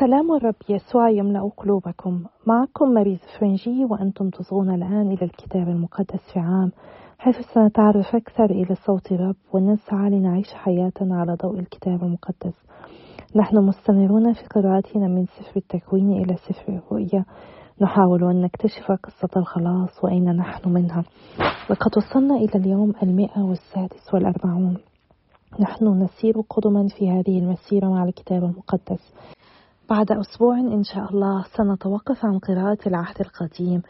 سلام الرب يسوع يملأ قلوبكم. معكم ماريز فرنجي وأنتم تصغون الآن إلى الكتاب المقدس في عام. حيث سنتعرف أكثر إلى صوت الرب ونسعى لنعيش حياتنا على ضوء الكتاب المقدس. نحن مستمرون في قراءتنا من سفر التكوين إلى سفر الرؤيا. نحاول أن نكتشف قصة الخلاص وأين نحن منها. لقد وصلنا إلى اليوم المئة والسادس والأربعون. نحن نسير قدما في هذه المسيرة مع الكتاب المقدس. بعد أسبوع إن شاء الله سنتوقف عن قراءة العهد القديم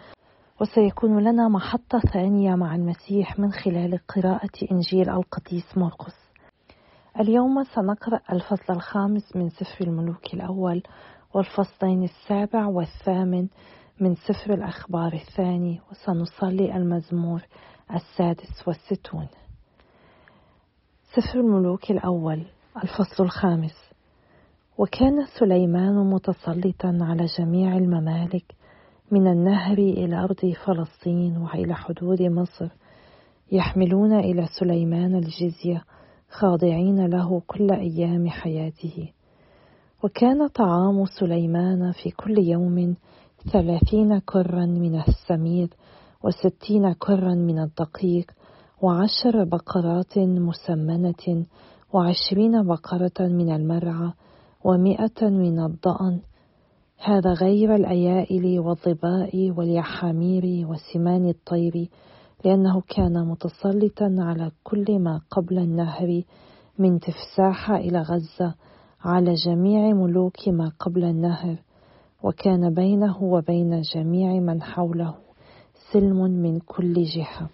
وسيكون لنا محطة ثانية مع المسيح من خلال قراءة إنجيل القديس مرقس. اليوم سنقرأ الفصل الخامس من سفر الملوك الأول والفصلين السابع والثامن من سفر الأخبار الثاني وسنصلي المزمور السادس والستون. سفر الملوك الأول الفصل الخامس وكان سليمان متسلطا على جميع الممالك من النهر إلى أرض فلسطين وإلى حدود مصر يحملون إلى سليمان الجزية خاضعين له كل أيام حياته. وكان طعام سليمان في كل يوم ثلاثين كرا من السميد وستين كرا من الدقيق وعشر بقرات مسمنة وعشرين بقرة من المرعى ومائة من الضأن. هذا غير الأيائل والظباء واليحامير وسمان الطير لأنه كان متسلطا على كل ما قبل النهر من تفساح إلى غزة على جميع ملوك ما قبل النهر. وكان بينه وبين جميع من حوله سلم من كل جهة.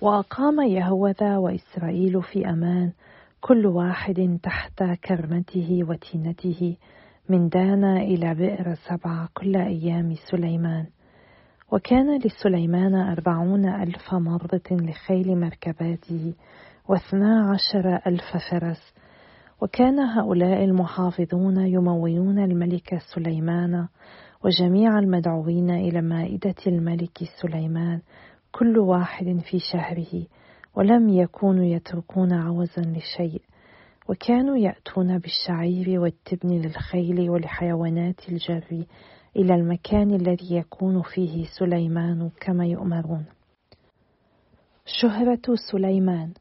وأقام يهوذا وإسرائيل في أمان كل واحد تحت كرمته وتينته من دانا إلى بئر سبع كل أيام سليمان. وكان لسليمان أربعون ألف مرضة لخيل مركباته واثنا عشر ألف فرس. وكان هؤلاء المحافظون يمولون الملك سليمان وجميع المدعوين إلى مائدة الملك سليمان كل واحد في شهره. ولم يكونوا يتركون عوزا لشيء وكانوا يأتون بالشعير والتبن للخيل ولحيوانات الجر إلى المكان الذي يكون فيه سليمان كما يؤمرون. شهرة سليمان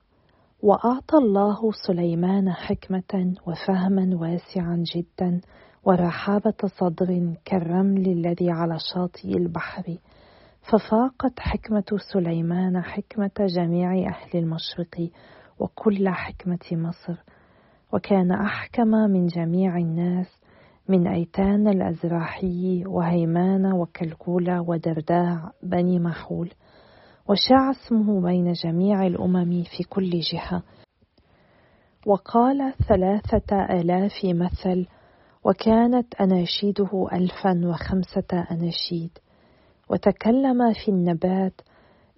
وأعطى الله سليمان حكمة وفهما واسعا جدا ورحابة صدر كالرمل الذي على شاطئ البحر ففاقت حكمة سليمان حكمة جميع أهل المشرق وكل حكمة مصر وكان أحكم من جميع الناس من أيتان الأزراحي وهيمان وكلكولة ودرداع بني محول وشاع اسمه بين جميع الأمم في كل جهة. وقال ثلاثة آلاف مثل وكانت أناشيده ألفا وخمسة أناشيد. وتكلم في النبات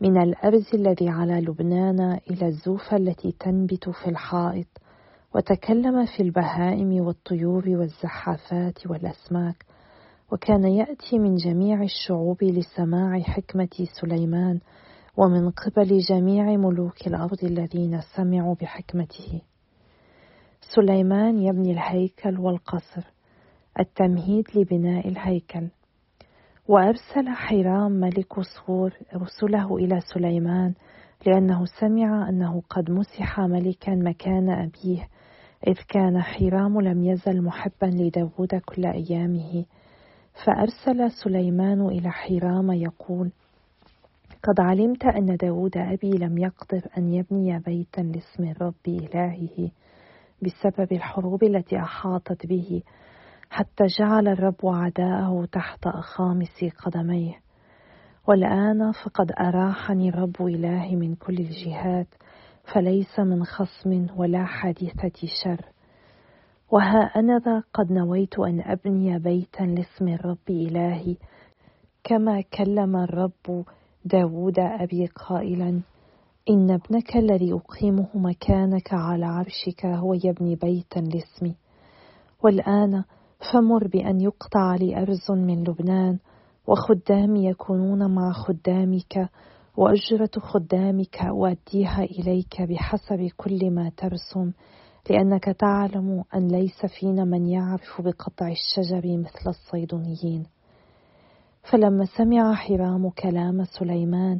من الأرز الذي على لبنان إلى الزوفة التي تنبت في الحائط وتكلم في البهائم والطيور والزحافات والأسماك وكان يأتي من جميع الشعوب لسماع حكمة سليمان ومن قبل جميع ملوك الأرض الذين سمعوا بحكمته. سليمان يبني الهيكل والقصر التمهيد لبناء الهيكل وأرسل حيرام ملك صور رسله إلى سليمان لأنه سمع أنه قد مسح ملكا مكان أبيه إذ كان حيرام لم يزل محبا لداود كل أيامه. فأرسل سليمان إلى حيرام يقول قد علمت أن داود أبي لم يقدر أن يبني بيتا لاسم الرب إلهه بسبب الحروب التي أحاطت به حتى جعل الرب عداءه تحت أخامس قدميه. والآن فقد أراحني الرب إلهي من كل الجهات فليس من خصم ولا حادثة شر. وها أنا ذا قد نويت أن أبني بيتا لاسم الرب إلهي كما كلم الرب داود أبي قائلا إن ابنك الذي أقيمه مكانك على عرشك هو يبني بيتا لاسمي. والآن فمر بأن يقطع لي أرز من لبنان وخدامي يكونون مع خدامك وأجرة خدامك أؤديها إليك بحسب كل ما ترسم لأنك تعلم أن ليس فينا من يعرف بقطع الشجر مثل الصيدونيين. فلما سمع حرام كلام سليمان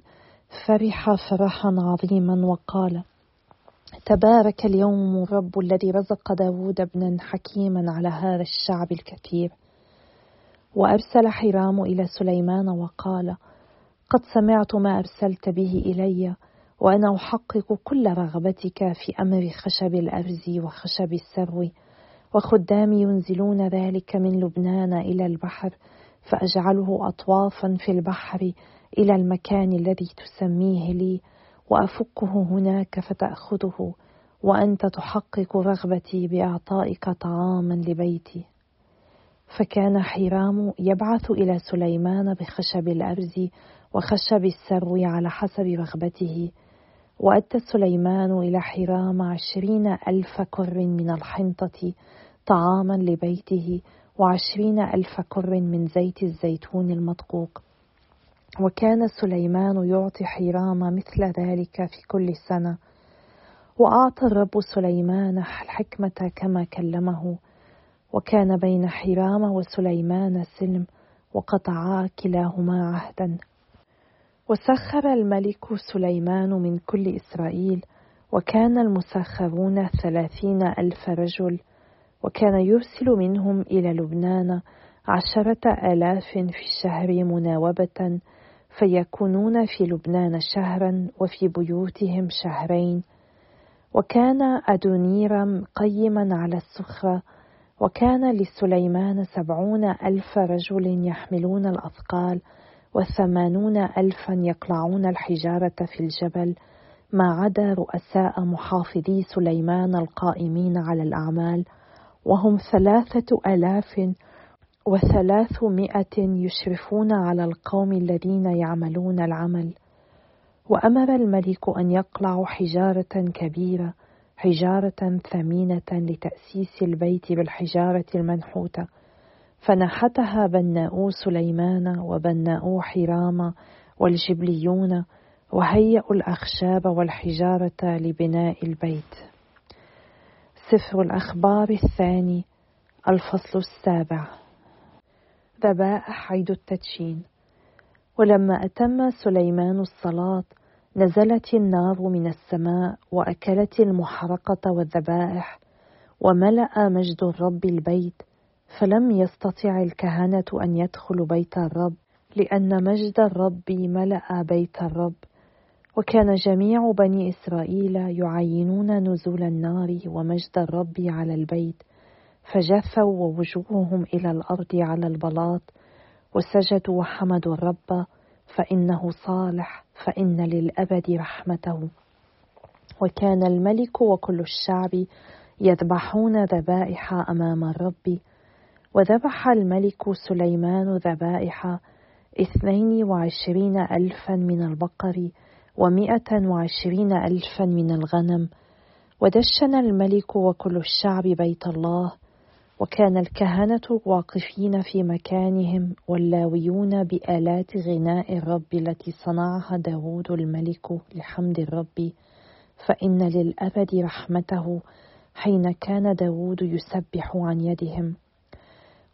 فرح فرحا عظيما وقال تبارك اليوم الرب الذي رزق داود ابنا حكيما على هذا الشعب الكثير. وأرسل حرام إلى سليمان وقال قد سمعت ما أرسلت به إلي وأنا أحقق كل رغبتك في أمر خشب الأرز وخشب السرو وخدامي ينزلون ذلك من لبنان إلى البحر فأجعله أطوافا في البحر إلى المكان الذي تسميه لي. وأفكه هناك فتأخذه وأنت تحقق رغبتي بإعطائك طعاما لبيتي. فكان حرام يبعث إلى سليمان بخشب الأرز وخشب السرو على حسب رغبته وأدى سليمان إلى حرام عشرين ألف كر من الحنطة طعاما لبيته وعشرين ألف كر من زيت الزيتون المدقوق وكان سليمان يعطي حرام مثل ذلك في كل سنة. وأعطى الرب سليمان الحكمة كما كلمه. وكان بين حرام وسليمان سلم وقطعا كلاهما عهدا. وسخر الملك سليمان من كل إسرائيل وكان المسخرون ثلاثين ألف رجل. وكان يرسل منهم إلى لبنان عشرة آلاف في الشهر مناوبة. فيكونون في لبنان شهرا وفي بيوتهم شهرين. وكان أدونيرم قيما على السخرة وكان لسليمان سبعون ألف رجل يحملون الأثقال وثمانون ألفا يقلعون الحجارة في الجبل ما عدا رؤساء محافظي سليمان القائمين على الأعمال. وهم ثلاثة آلاف وثلاثمائة يشرفون على القوم الذين يعملون العمل. وأمر الملك أن يقلعوا حجارة كبيرة حجارة ثمينة لتأسيس البيت بالحجارة المنحوتة. فنحتها بناؤو سليمان وبناؤو حرام والجبليون وهيئوا الأخشاب والحجارة لبناء البيت. سفر الأخبار الثاني الفصل السابع. ذبائح عيد التدشين. ولما أتم سليمان الصلاة نزلت النار من السماء وأكلت المحرقة والذبائح وملأ مجد الرب البيت. فلم يستطع الكهنة أن يدخلوا بيت الرب لأن مجد الرب ملأ بيت الرب. وكان جميع بني إسرائيل يعينون نزول النار ومجد الرب على البيت. فجثوا ووجوههم إلى الأرض على البلاط وسجدوا وحمدوا الرب فإنه صالح فإن للأبد رحمته. وكان الملك وكل الشعب يذبحون ذبائح أمام الرب وذبح الملك سليمان ذبائح اثنين وعشرين ألفا من البقر ومائة وعشرين ألفا من الغنم. ودشن الملك وكل الشعب بيت الله وكان الكهنة واقفين في مكانهم واللاويون بآلات غناء الرب التي صنعها داود الملك لحمد الرب. فإن للأبد رحمته حين كان داود يسبح عن يدهم.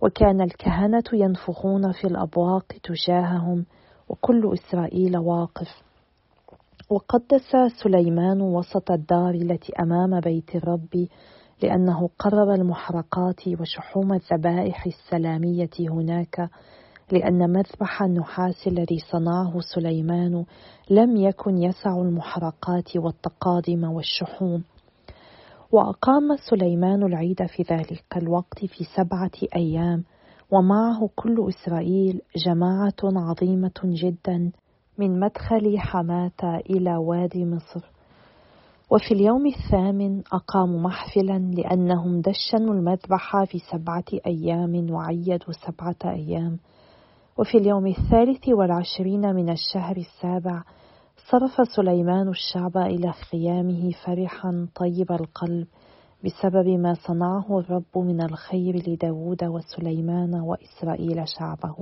وكان الكهنة ينفخون في الأبواق تجاههم وكل إسرائيل واقف. وقدس سليمان وسط الدار التي أمام بيت الرب لأنه قرب المحرقات وشحوم الذبائح السلامية هناك لأن مذبح النحاس الذي صنعه سليمان لم يكن يسع المحرقات والتقادم والشحوم. وأقام سليمان العيد في ذلك الوقت في سبعة أيام ومعه كل إسرائيل جماعة عظيمة جدا من مدخل حماة إلى وادي مصر. وفي اليوم الثامن أقاموا محفلا لأنهم دشنوا المذبح في سبعة أيام وعيدوا سبعة أيام. وفي اليوم الثالث والعشرين من الشهر السابع صرف سليمان الشعب إلى خيامه فرحا طيب القلب بسبب ما صنعه الرب من الخير لداود وسليمان وإسرائيل شعبه.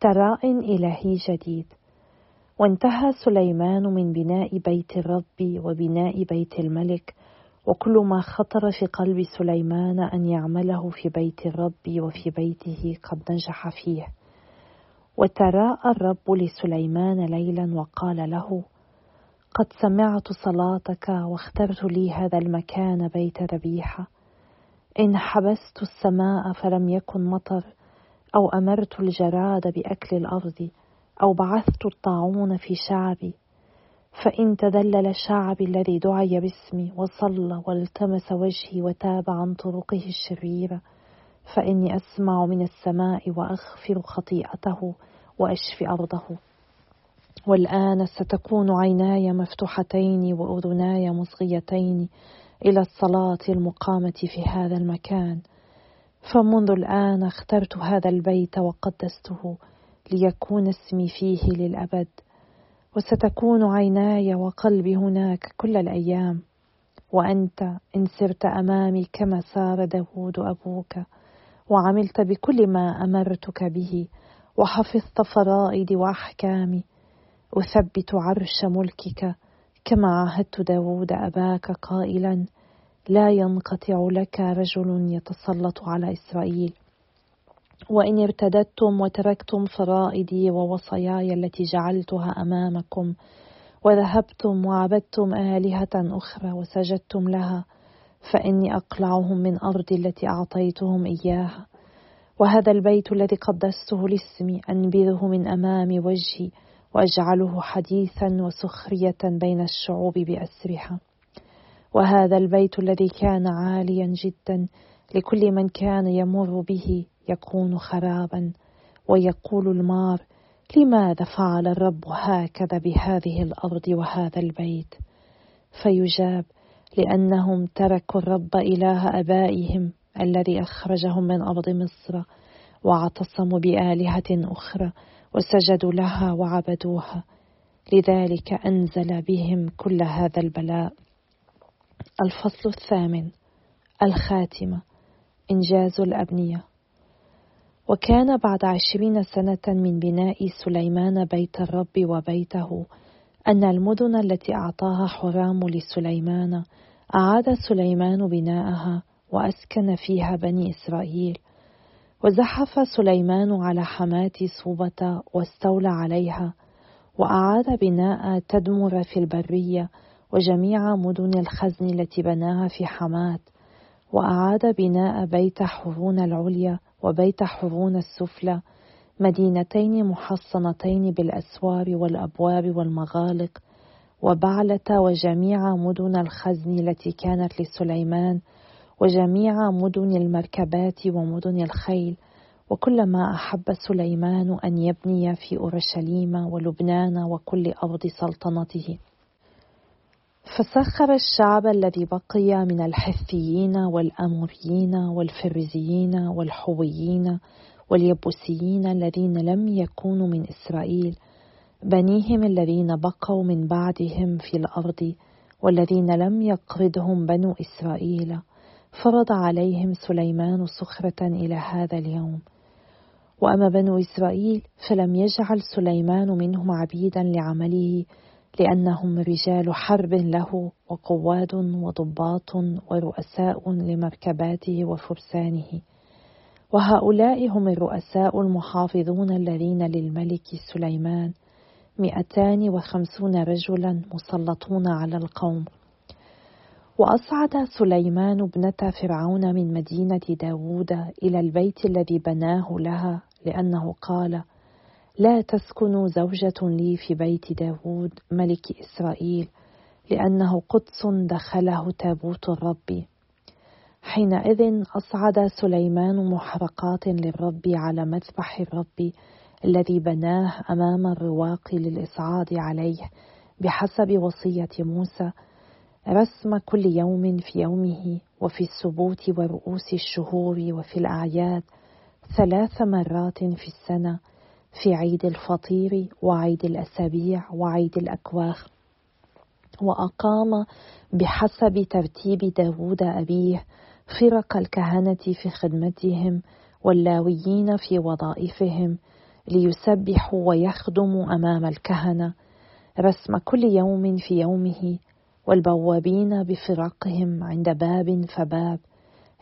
تراء إلهي جديد. وانتهى سليمان من بناء بيت الرب وبناء بيت الملك وكل ما خطر في قلب سليمان أن يعمله في بيت الرب وفي بيته قد نجح فيه. وتراءى الرب لسليمان ليلا وقال له قد سمعت صلاتك واخترت لي هذا المكان بيت ربيحه إن حبست السماء فلم يكن مطر أو أمرت الجراد بأكل الأرض أو بعثت الطاعون في شعبي فإن تدلل شعبي الذي دعي باسمي وصلى والتمس وجهي وتاب عن طرقه الشريره فإني أسمع من السماء واغفر خطيئته وأشفي أرضه. والآن ستكون عيناي مفتوحتين وأذناي مصغيتين إلى الصلاة المقامة في هذا المكان. فمنذ الآن اخترت هذا البيت وقدسته ليكون اسمي فيه للأبد وستكون عيناي وقلبي هناك كل الأيام وأنت إن سرت أمامي كما سار داود أبوك وعملت بكل ما أمرتك به وحفظت فرائدي وأحكامي أثبت عرش ملكك كما عهدت داود أباك قائلا لا ينقطع لك رجل يتسلط على إسرائيل. وإن ارتدتم وتركتم فرائدي ووصاياي التي جعلتها أمامكم وذهبتم وعبدتم آلهة أخرى وسجدتم لها فإني أقلعهم من أرضي التي أعطيتهم إياها. وهذا البيت الذي قدسته لاسمي أنبذه من أمام وجهي وأجعله حديثا وسخرية بين الشعوب بأسرها. وهذا البيت الذي كان عاليا جدا لكل من كان يمر به يكون خرابا ويقول المار لماذا فعل الرب هكذا بهذه الأرض وهذا البيت؟ فيجاب لأنهم تركوا الرب إله آبائهم الذي أخرجهم من أرض مصر واعتصموا بآلهة أخرى وسجدوا لها وعبدوها. لذلك أنزل بهم كل هذا البلاء. الفصل الثامن الخاتمة إنجاز الأبنية. وكان بعد عشرين سنة من بناء سليمان بيت الرب وبيته أن المدن التي أعطاها حرام لسليمان أعاد سليمان بناءها وأسكن فيها بني إسرائيل. وزحف سليمان على حماة صوبة واستولى عليها وأعاد بناء تدمر في البرية وجميع مدن الخزن التي بناها في حماة وأعاد بناء بيت حرون العليا وبيت حرون السفلى مدينتين محصنتين بالأسوار والأبواب والمغالق وبعلة وجميع مدن الخزن التي كانت لسليمان وجميع مدن المركبات ومدن الخيل وكل ما أحب سليمان أن يبني في أورشليم ولبنان وكل أرض سلطنته. فسخر الشعب الذي بقي من الحثيين والأموريين والفرزيين والحويين واليبوسيين الذين لم يكونوا من إسرائيل بنيهم الذين بقوا من بعدهم في الأرض والذين لم يقرضهم بنو إسرائيل. فرض عليهم سليمان صخرة إلى هذا اليوم. وأما بنو إسرائيل فلم يجعل سليمان منهم عبيدا لعمله لأنهم رجال حرب له وقواد وضباط ورؤساء لمركباته وفرسانه. وهؤلاء هم الرؤساء المحافظون الذين للملك سليمان. مئتان وخمسون رجلا مسلطون على القوم. وأصعد سليمان ابنة فرعون من مدينة داوود إلى البيت الذي بناه لها لأنه قال لا تسكن زوجة لي في بيت داوود ملك إسرائيل لأنه قدس دخله تابوت الرب. حينئذ أصعد سليمان محرقات للرب على مذبح الرب الذي بناه أمام الرواق للإصعاد عليه بحسب وصية موسى. رسم كل يوم في يومه وفي السبوت ورؤوس الشهور وفي الأعياد ثلاث مرات في السنة. في عيد الفطير وعيد الأسابيع وعيد الأكواخ وأقام بحسب ترتيب داود أبيه فرق الكهنة في خدمتهم واللاويين في وظائفهم ليسبحوا ويخدموا أمام الكهنة رسم كل يوم في يومه والبوابين بفرقهم عند باب فباب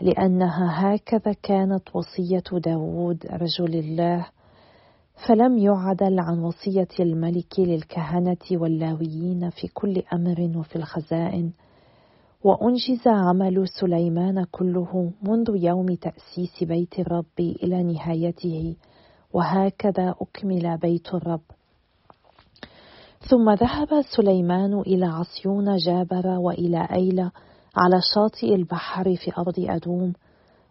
لأنها هكذا كانت وصية داود رجل الله فلم يعدل عن وصية الملك للكهنة واللاويين في كل أمر وفي الخزائن. وأنجز عمل سليمان كله منذ يوم تأسيس بيت الرب إلى نهايته. وهكذا أكمل بيت الرب. ثم ذهب سليمان إلى عصيون جابر وإلى أيلة على شاطئ البحر في أرض أدوم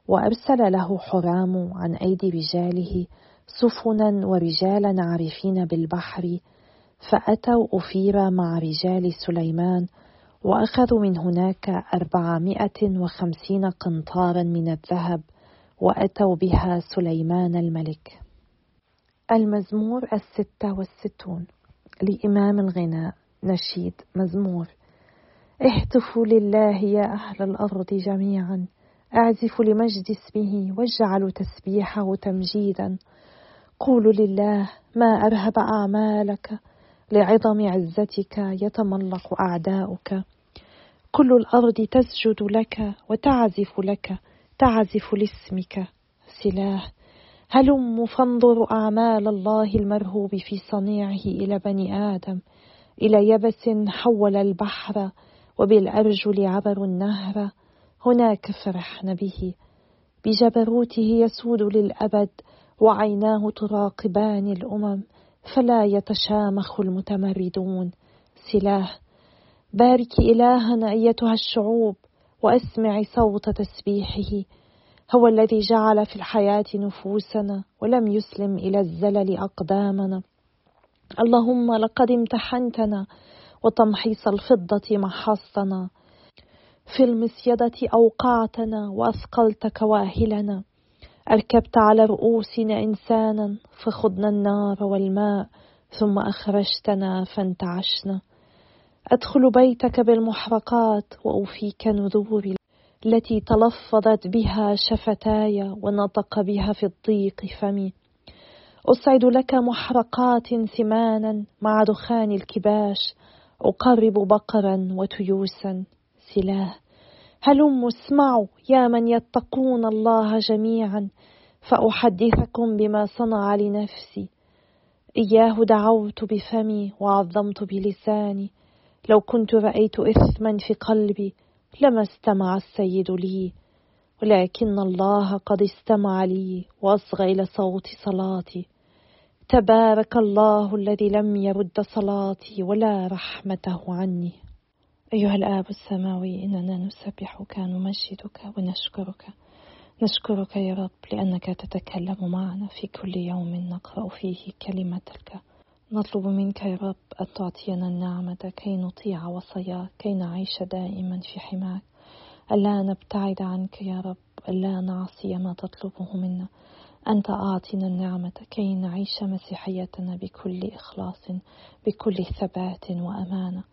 وأرسل له حرام عن أيدي رجاله سفنا ورجالا عارفين بالبحر فأتوا أفير مع رجال سليمان وأخذوا من هناك أربعمائة وخمسين قنطارا من الذهب وأتوا بها سليمان الملك. المزمور الستة والستون لإمام الغناء نشيد مزمور. اهتفوا لله يا أهل الأرض جميعا أعزفوا لمجد اسمه واجعلوا تسبيحه تمجيدا. قولوا لله ما أرهب أعمالك لعظم عزتك يتملق أعداؤك. كل الأرض تسجد لك وتعزف لك تعزف لاسمك. سلاه هلم فانظروا أعمال الله المرهوب في صنيعه إلى بني آدم. إلى يبس حول البحر وبالأرجل عبروا النهر. هناك فرحن به. بجبروته يسود للأبد وعيناه تراقبان الأمم فلا يتشامخ المتمردون. سلاه بارك إلهنا أيتها الشعوب وأسمع صوت تسبيحه. هو الذي جعل في الحياة نفوسنا ولم يسلم إلى الزلل أقدامنا. اللهم لقد امتحنتنا وتمحيص الفضة محصتنا في المسيدة أوقعتنا وأثقلت كواهلنا. أركبت على رؤوسنا إنسانا فخضنا النار والماء ثم أخرجتنا فانتعشنا. أدخل بيتك بالمحرقات وأوفيك نذوري التي تلفظت بها شفتاي ونطق بها في الضيق فمي. أصعد لك محرقات ثمانا مع دخان الكباش. أقرب بقرا وتيوسا. سلاه. هلم اسمعوا يا من يتقون الله جميعا فأحدثكم بما صنع لنفسي. إياه دعوت بفمي وعظمت بلساني. لو كنت رأيت إثما في قلبي لما استمع السيد لي. ولكن الله قد استمع لي وأصغى إلى صوت صلاتي. تبارك الله الذي لم يرد صلاتي ولا رحمته عني. أيها الآب السماوي إننا نسبحك نمجدك ونشكرك. نشكرك يا رب لأنك تتكلم معنا في كل يوم نقرأ فيه كلمتك. نطلب منك يا رب أن تعطينا النعمة كي نطيع وصاياك كي نعيش دائما في حماك. ألا نبتعد عنك يا رب ألا نعصي ما تطلبه منا. أنت أعطنا النعمة كي نعيش مسيحيتنا بكل إخلاص بكل ثبات وأمانة.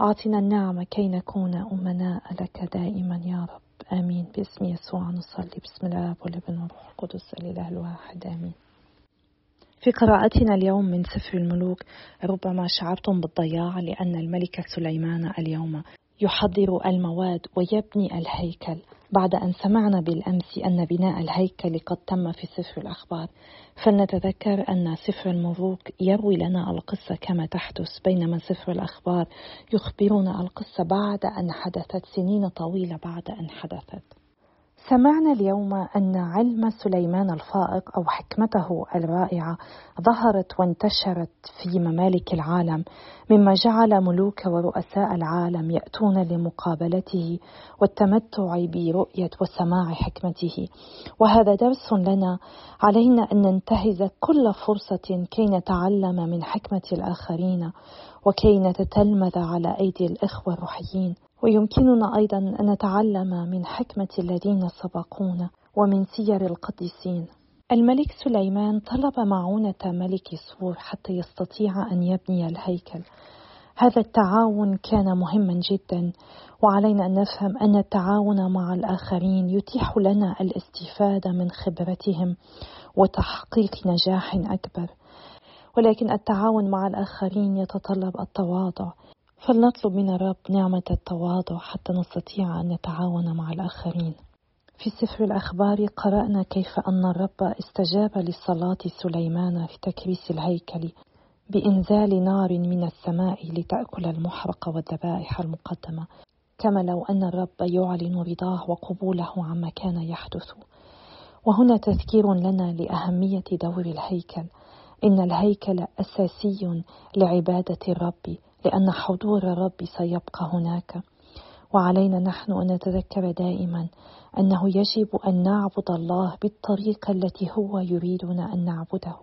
أعطنا النعمة كي نكون أمناء لك دائما يا رب. آمين. باسم يسوع نصلي. بسم الله. والابن والروح القدس الإله الواحد. آمين. في قراءتنا اليوم من سفر الملوك ربما شعرتم بالضياع لأن الملك سليمان اليوم يحضر المواد ويبني الهيكل. بعد أن سمعنا بالأمس أن بناء الهيكل قد تم في سفر الأخبار فلنتذكر أن سفر الملوك يروي لنا القصة كما تحدث بينما سفر الأخبار يخبرنا القصة بعد أن حدثت سنين طويلة بعد أن حدثت. سمعنا اليوم أن علم سليمان الفائق أو حكمته الرائعة ظهرت وانتشرت في ممالك العالم مما جعل ملوك ورؤساء العالم يأتون لمقابلته والتمتع برؤية وسماع حكمته. وهذا درس لنا علينا أن ننتهز كل فرصة كي نتعلم من حكمة الآخرين وكي نتتلمذ على أيدي الإخوة الروحيين. ويمكننا أيضا أن نتعلم من حكمة الذين سبقونا ومن سير القديسين. الملك سليمان طلب معونة ملك سور حتى يستطيع أن يبني الهيكل. هذا التعاون كان مهما جدا وعلينا أن نفهم أن التعاون مع الآخرين يتيح لنا الاستفادة من خبرتهم وتحقيق نجاح أكبر. ولكن التعاون مع الآخرين يتطلب التواضع. فلنطلب من الرب نعمة التواضع حتى نستطيع أن نتعاون مع الآخرين. في سفر الأخبار قرأنا كيف أن الرب استجاب لصلاة سليمان في تكريس الهيكل بإنزال نار من السماء لتأكل المحرق والذبائح المقدمة. كما لو أن الرب يعلن رضاه وقبوله عما كان يحدث. وهنا تذكير لنا لأهمية دور الهيكل. إن الهيكل أساسي لعبادة الرب. لأن حضور الرب سيبقى هناك. وعلينا نحن أن نتذكر دائما أنه يجب أن نعبد الله بالطريقة التي هو يريدنا أن نعبده.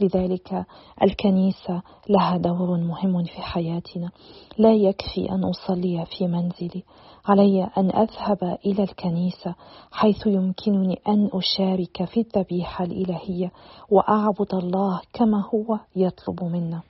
لذلك الكنيسة لها دور مهم في حياتنا. لا يكفي أن أصلي في منزلي. علي أن أذهب إلى الكنيسة حيث يمكنني أن أشارك في الذبيحة الإلهية وأعبد الله كما هو يطلب منا.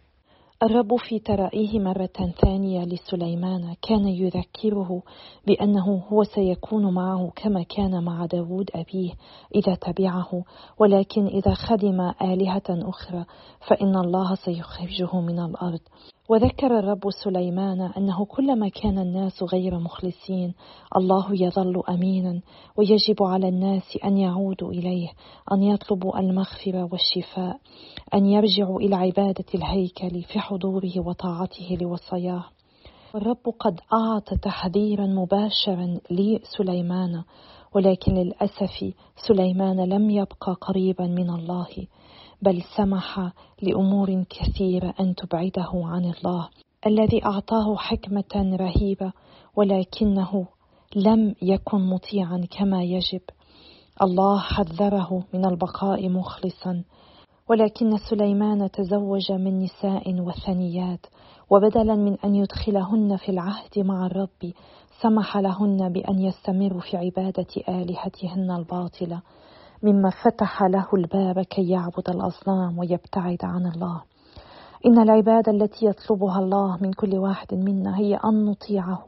الرب في ترائيه مرة ثانية لسليمان كان يذكره بأنه هو سيكون معه كما كان مع داود أبيه إذا تبعه ولكن إذا خدم آلهة أخرى فإن الله سيخرجه من الأرض. وذكر الرب سليمان أنه كلما كان الناس غير مخلصين الله يظل أمينا ويجب على الناس أن يعودوا إليه أن يطلبوا المغفرة والشفاء أن يرجعوا إلى عبادة الهيكل في حضوره وطاعته لوصاياه. والرب قد أعطى تحذيرا مباشرا لسليمان ولكن للأسف سليمان لم يبقى قريبا من الله. بل سمح لأمور كثيرة أن تبعده عن الله الذي أعطاه حكمة رهيبة ولكنه لم يكن مطيعا كما يجب. الله حذره من البقاء مخلصا. ولكن سليمان تزوج من نساء وثنيات وبدلا من أن يدخلهن في العهد مع الرب سمح لهن بأن يستمروا في عبادة آلهتهن الباطلة. مما فتح له الباب كي يعبد الأصنام ويبتعد عن الله. إن العباده التي يطلبها الله من كل واحد منا هي أن نطيعه.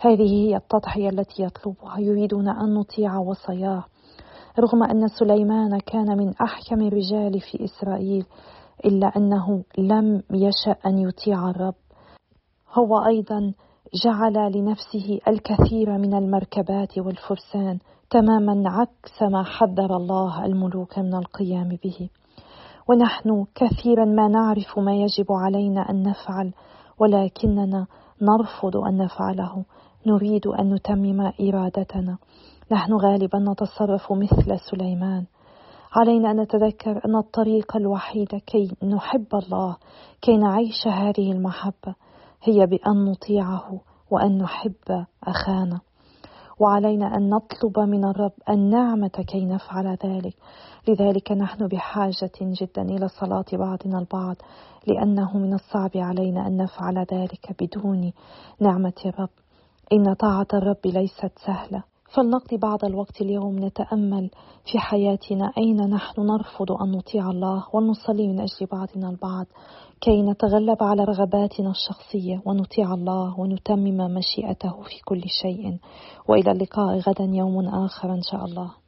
هذه هي التضحية التي يطلبها يريدون أن نطيع وصاياه. رغم أن سليمان كان من أحكم الرجال في إسرائيل إلا أنه لم يشأ أن يطيع الرب. هو أيضا جعل لنفسه الكثير من المركبات والفرسان تماما عكس ما حذر الله الملوك من القيام به. ونحن كثيرا ما نعرف ما يجب علينا أن نفعل ولكننا نرفض أن نفعله. نريد أن نتمم إرادتنا. نحن غالبا نتصرف مثل سليمان. علينا أن نتذكر أن الطريق الوحيد كي نحب الله كي نعيش هذه المحبة. هي بأن نطيعه وأن نحب أخانا. وعلينا أن نطلب من الرب النعمة كي نفعل ذلك. لذلك نحن بحاجة جدا إلى صلاة بعضنا البعض لأنه من الصعب علينا أن نفعل ذلك بدون نعمة الرب. إن طاعة الرب ليست سهلة. فلنقضي بعض الوقت اليوم نتأمل في حياتنا أين نحن نرفض أن نطيع الله ونصلي من أجل بعضنا البعض. كي نتغلب على رغباتنا الشخصية ونطيع الله ونتمم مشيئته في كل شيء. وإلى اللقاء غدا يوم آخر إن شاء الله.